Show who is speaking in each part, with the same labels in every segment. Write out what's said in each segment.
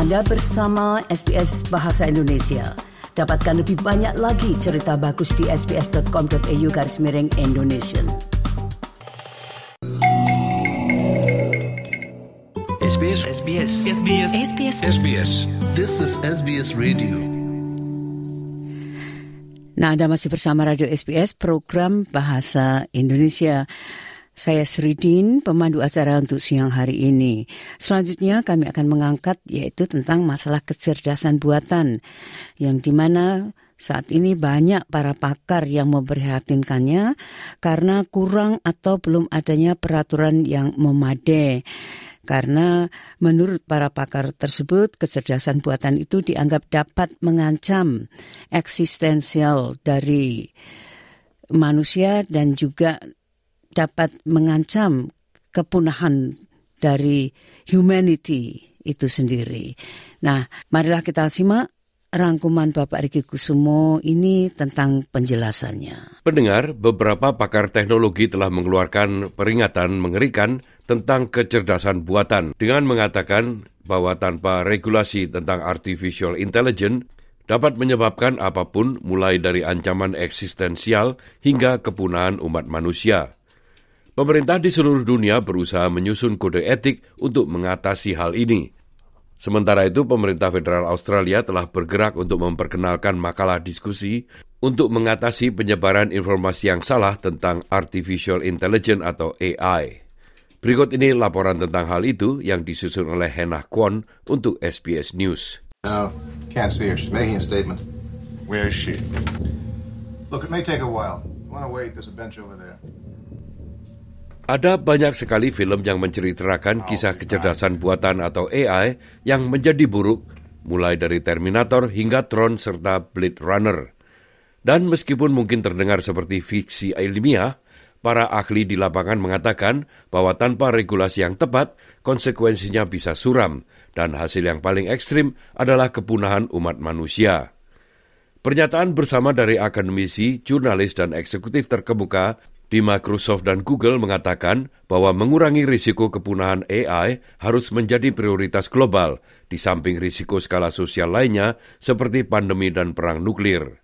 Speaker 1: Anda bersama SBS Bahasa Indonesia. Dapatkan lebih banyak lagi cerita bagus di sbs.com.au garis miring Indonesia.
Speaker 2: SBS SBS SBS
Speaker 3: SBS
Speaker 2: SBS
Speaker 4: This is SBS Radio.
Speaker 1: Nah, Anda masih bersama Radio SBS program Bahasa Indonesia. Saya Sridin, pemandu acara untuk siang hari ini. Selanjutnya kami akan mengangkat yaitu tentang masalah kecerdasan buatan yang di mana saat ini banyak para pakar yang memprihatinkannya karena kurang atau belum adanya peraturan yang memadai. Karena menurut para pakar tersebut, kecerdasan buatan itu dianggap dapat mengancam eksistensial dari manusia dan juga dapat mengancam kepunahan dari humanity itu sendiri. Nah, marilah kita simak rangkuman Bapak Riki Kusumo ini tentang penjelasannya.
Speaker 5: Pendengar, beberapa pakar teknologi telah mengeluarkan peringatan mengerikan tentang kecerdasan buatan dengan mengatakan bahwa tanpa regulasi tentang artificial intelligence dapat menyebabkan apa pun mulai dari ancaman eksistensial hingga kepunahan umat manusia. Pemerintah di seluruh dunia berusaha menyusun kode etik untuk mengatasi hal ini. Sementara itu, pemerintah federal Australia telah bergerak untuk memperkenalkan makalah diskusi untuk mengatasi penyebaran informasi yang salah tentang artificial intelligence atau AI. Berikut ini laporan tentang hal itu yang disusun oleh Hannah Kwon untuk SBS News.
Speaker 6: No, can't see her. She's making a statement.
Speaker 4: Where is she?
Speaker 6: Look, it may take a while. You want to wait? There's a bench over there.
Speaker 5: Ada banyak sekali film yang menceritakan kisah kecerdasan buatan atau AI yang menjadi buruk, mulai dari Terminator hingga Tron serta Blade Runner. Dan meskipun mungkin terdengar seperti fiksi ilmiah, para ahli di lapangan mengatakan bahwa tanpa regulasi yang tepat, konsekuensinya bisa suram, dan hasil yang paling ekstrim adalah kepunahan umat manusia. Pernyataan bersama dari akademisi, jurnalis, dan eksekutif terkemuka di Microsoft dan Google mengatakan bahwa mengurangi risiko kepunahan AI harus menjadi prioritas global di samping risiko skala sosial lainnya seperti pandemi dan perang nuklir.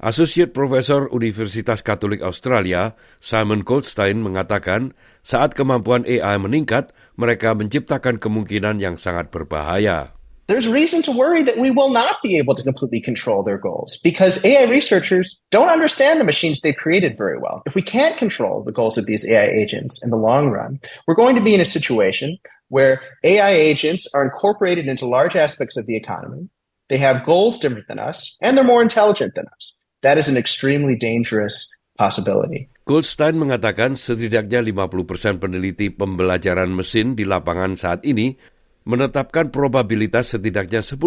Speaker 5: Associate Professor Universitas Katolik Australia, Simon Goldstein mengatakan, saat kemampuan AI meningkat, mereka menciptakan kemungkinan yang sangat berbahaya.
Speaker 7: There's reason to worry that we will not be able to completely control their goals because AI researchers don't understand the machines they've created very well. If we can't control the goals of these AI agents in the long run, we're going to be in a situation where AI agents are incorporated into large aspects of the economy. They have goals different than us, and they're more intelligent than us. That is an extremely dangerous possibility.
Speaker 5: Goldstein mengatakan setidaknya 50% peneliti pembelajaran mesin di lapangan saat ini menetapkan probabilitas setidaknya 10%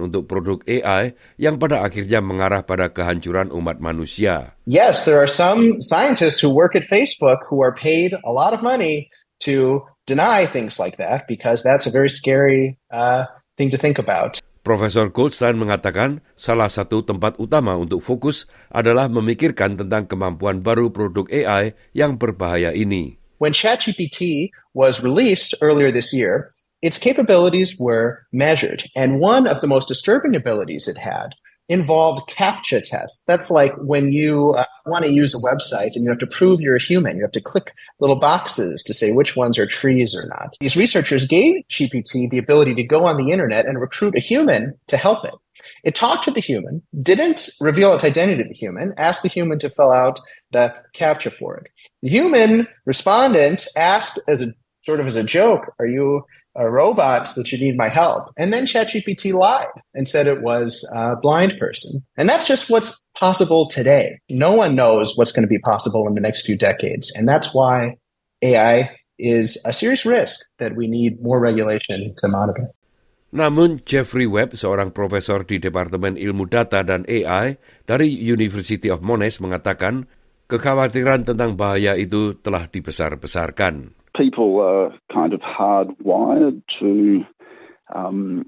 Speaker 5: untuk produk AI yang pada akhirnya mengarah pada kehancuran umat manusia.
Speaker 7: Yes, there are some scientists who work at Facebook who are paid a lot of money to deny things like that because that's a very scary uh, thing to think about.
Speaker 5: Profesor Goldstein mengatakan salah satu tempat utama untuk fokus adalah memikirkan tentang kemampuan baru produk AI yang berbahaya ini.
Speaker 7: When ChatGPT was released earlier this year, its capabilities were measured, and one of the most disturbing abilities it had involved CAPTCHA tests. That's like when you uh, want to use a website and you have to prove you're a human. You have to click little boxes to say which ones are trees or not. These researchers gave GPT the ability to go on the internet and recruit a human to help it. It talked to the human, didn't reveal its identity to the human, asked the human to fill out the CAPTCHA for it. The human respondent asked as a sort of as a joke, are you a robot that you need my help? And then ChatGPT lied and said it was a blind person. And that's just what's possible today. No one knows what's going to be possible in the next few decades. And that's why AI is a serious risk that we need more regulation to monitor.
Speaker 5: Namun Jeffrey Webb, seorang profesor di Departemen Ilmu Data dan AI dari University of Monash mengatakan kekhawatiran tentang bahaya itu telah dibesar-besarkan.
Speaker 8: People are kind of hardwired to um,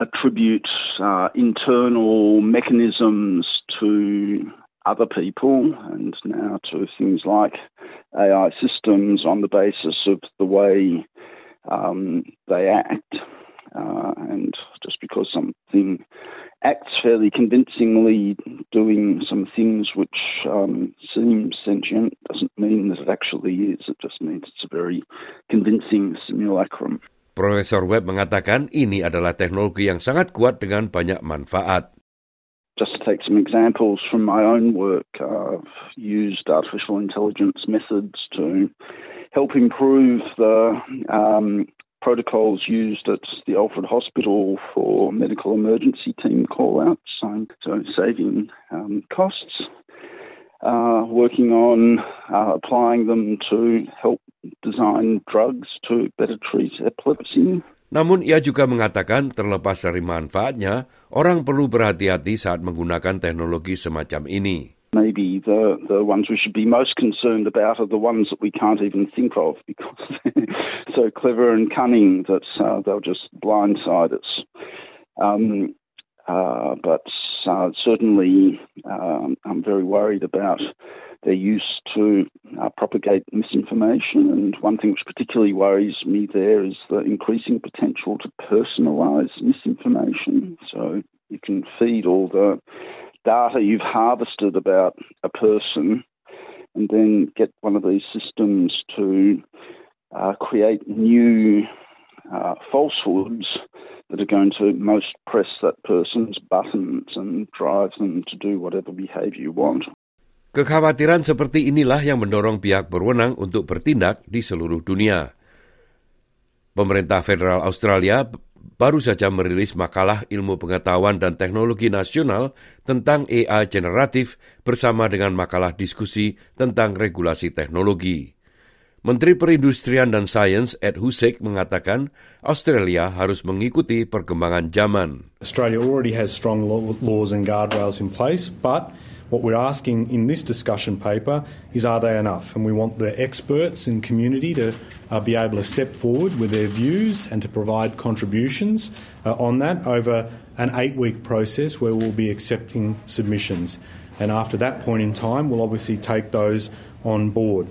Speaker 8: attribute uh, internal mechanisms to other people and now to things like AI systems on the basis of the way um, they act. Uh, and just because something acts fairly convincingly doing some things which um, seem sentient doesn't mean that it actually is. It just means it's a very convincing simulacrum.
Speaker 5: Profesor Webb mengatakan ini adalah teknologi yang sangat kuat dengan banyak manfaat.
Speaker 8: Just to take some examples from my own work, I've used artificial intelligence methods to help improve the um, protocols used at the Alfred Hospital for medical emergency team call-outs, so, so saving um, costs. Uh, working on uh, applying them to help design drugs to better treat epilepsy.
Speaker 5: Namun ia juga mengatakan terlepas dari manfaatnya, orang perlu berhati-hati saat menggunakan teknologi semacam ini.
Speaker 8: Maybe the, the ones we should be most concerned about are the ones that we can't even think of because they're so clever and cunning that uh, they'll just blindside us. Um, uh, but uh, certainly, um, I'm very worried about their use to uh, propagate misinformation. And one thing which particularly worries me there is the increasing potential to personalise misinformation. So you can feed all the data you've harvested about a person and then get one of these systems to uh, create new uh, falsehoods that are going to most press that person's buttons and drive them to do whatever behavior you want.
Speaker 5: Kekhawatiran seperti inilah yang mendorong pihak berwenang untuk bertindak di seluruh dunia. Pemerintah federal Australia baru saja merilis makalah ilmu pengetahuan dan teknologi nasional tentang AI generatif bersama dengan makalah diskusi tentang regulasi teknologi. Menteri Perindustrian dan Sains Ed Hussek mengatakan Australia harus mengikuti perkembangan zaman.
Speaker 3: Australia already has strong laws and guardrails in place, but What we're asking in this discussion paper is are they enough? And we want the experts and community to uh, be able to step forward with their views and to provide contributions uh, on that over an eight week process where we'll be accepting submissions. And after that point in time, we'll obviously take those on board.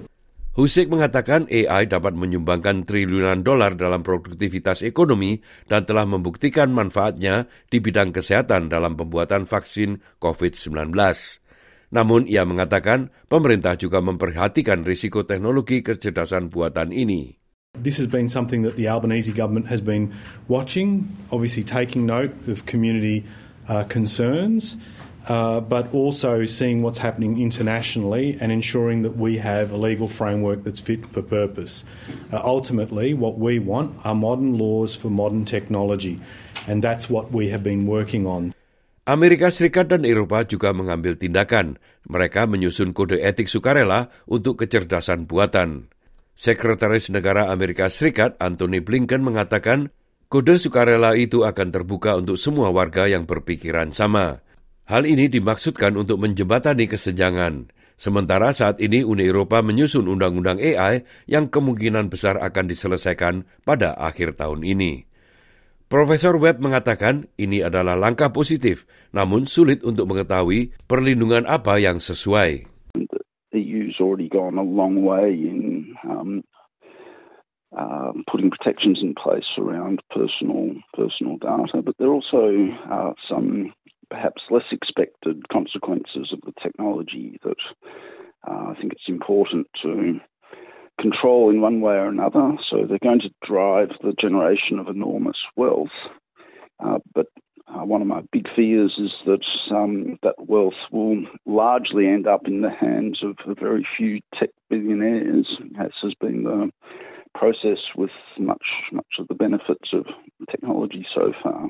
Speaker 5: Husik mengatakan AI dapat menyumbangkan triliunan dolar dalam produktivitas ekonomi dan telah membuktikan manfaatnya di bidang kesehatan dalam pembuatan vaksin COVID-19. Namun ia mengatakan pemerintah juga memperhatikan risiko teknologi kecerdasan buatan ini.
Speaker 3: This has been something that the Albanese government has been watching, obviously taking note of community uh, concerns, uh, but also seeing what's happening internationally and ensuring that we have a legal framework that's fit for purpose. Uh, ultimately, what we want are modern laws for modern technology, and that's what we have been working on.
Speaker 5: Amerika Serikat dan Eropa juga mengambil tindakan. Mereka menyusun kode etik sukarela untuk kecerdasan buatan. Sekretaris Negara Amerika Serikat Anthony Blinken mengatakan kode sukarela itu akan terbuka untuk semua warga yang berpikiran sama. Hal ini dimaksudkan untuk menjembatani kesenjangan. Sementara saat ini Uni Eropa menyusun undang-undang AI yang kemungkinan besar akan diselesaikan pada akhir tahun ini. Profesor Webb mengatakan ini adalah langkah positif, namun sulit untuk mengetahui perlindungan apa yang sesuai.
Speaker 8: EU's already gone a long way in um, uh, putting protections in place around personal personal data, but there are also uh, some perhaps less expected consequences of the technology that uh, I think it's important to control in one way or another. So they're going to drive the generation of enormous wealth. Uh, but uh, one of my big fears is that um, that wealth will largely end up in the hands of a very few tech billionaires, as has been the process with much much of the benefits of technology so far.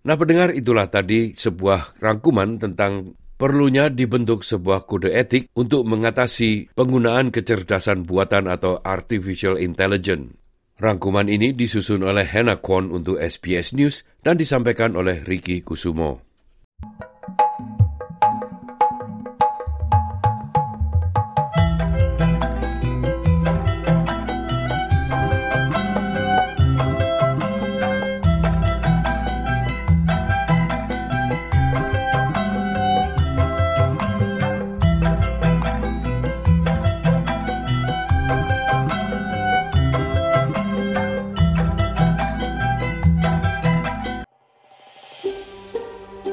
Speaker 5: Nah, pendengar itulah tadi sebuah rangkuman tentang perlunya dibentuk sebuah kode etik untuk mengatasi penggunaan kecerdasan buatan atau artificial intelligence. Rangkuman ini disusun oleh Hannah Kwon untuk SBS News dan disampaikan oleh Ricky Kusumo.